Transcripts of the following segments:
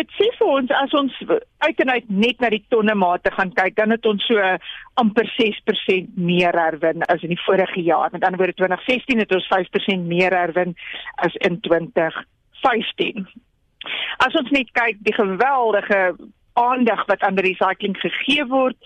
dit sê vir ons as ons uit en uit net na die tonne mate gaan kyk, dan het ons so amper 6% meer herwin as in die vorige jaar. Met ander woorde 2016 het ons 5% meer herwin as in 2015. As ons net kyk die geweldige aandag wat aan recycling gegee word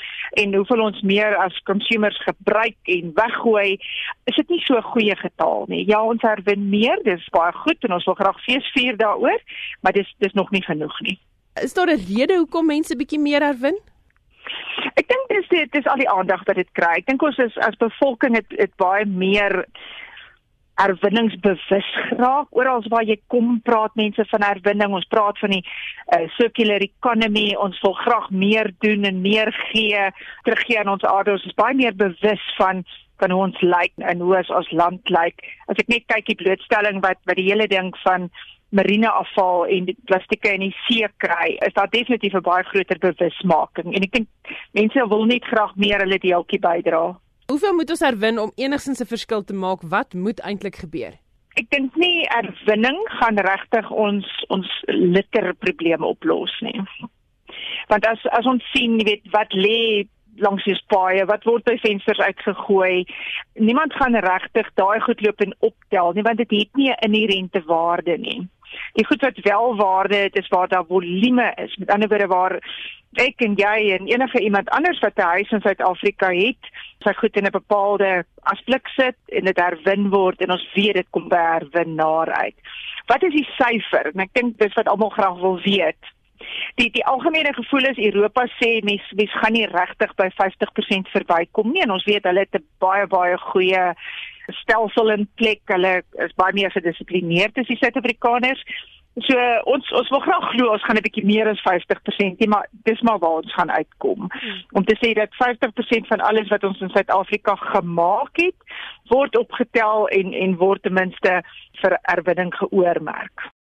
en hoeveel ons meer as consumers gebruik en weggooi, is dit nie so 'n goeie getal nie. Ja, ons herwin meer, dis baie goed en ons wil graag feesvier daaroor, maar dis dis nog nie genoeg nie. Is daar 'n rede hoekom mense bietjie meer herwin? Ek dink dis dit is al die aandag wat dit kry. Ek dink ons is as bevolking het, het baie meer herwinningsbewus geraak. Oral waar jy kom, praat mense van herwinning. Ons praat van die uh, circular economy. Ons wil graag meer doen en meer gee, teruggee aan ons aarde. Ons is baie meer bewus van van hoe ons lyk en hoe ons land lyk. As ek net kyk die blootstelling wat wat die hele ding van marine afval en plastieke in die see kry, is daar definitief 'n baie groter bewusmaking en ek dink mense wil net graag meer hulle deeltjie bydra. Hoeveel moet ons herwin om enigsins 'n verskil te maak? Wat moet eintlik gebeur? Ek dink nie herwinning gaan regtig ons ons litterprobleme oplos nie. Want as as ons sien, jy weet, wat lê langs die spaaie, wat word by vensters uitgegooi, niemand gaan regtig daai goed loop en optel nie, want dit het nie 'n inherente waarde nie. Die goed wat wel waarde het, is waar daar volume is. Met ander woorde waar ek en jy en enige iemand anders wat 'n huis in Suid-Afrika het, sy goed in 'n bepaalde asblik sit en dit herwin word en ons weet dit kom by herwinnaar uit. Wat is die syfer? En ek dink dis wat almal graag wil weet. Die die algemene gevoel is Europa sê mens mens gaan nie regtig by 50% verbykom nie en ons weet hulle het 'n baie baie goeie stelsel in plek. Hulle is baie meer gedissiplineerd as die Suid-Afrikaners. So ons ons wil graag glo ons gaan 'n bietjie meer as 50%, nie, maar dis maar waar ons gaan uitkom. Hmm. Om te sê dat 50% van alles wat ons in Suid-Afrika gemaak het, word opgetel en en word ten minste vir erwinning geoormerk.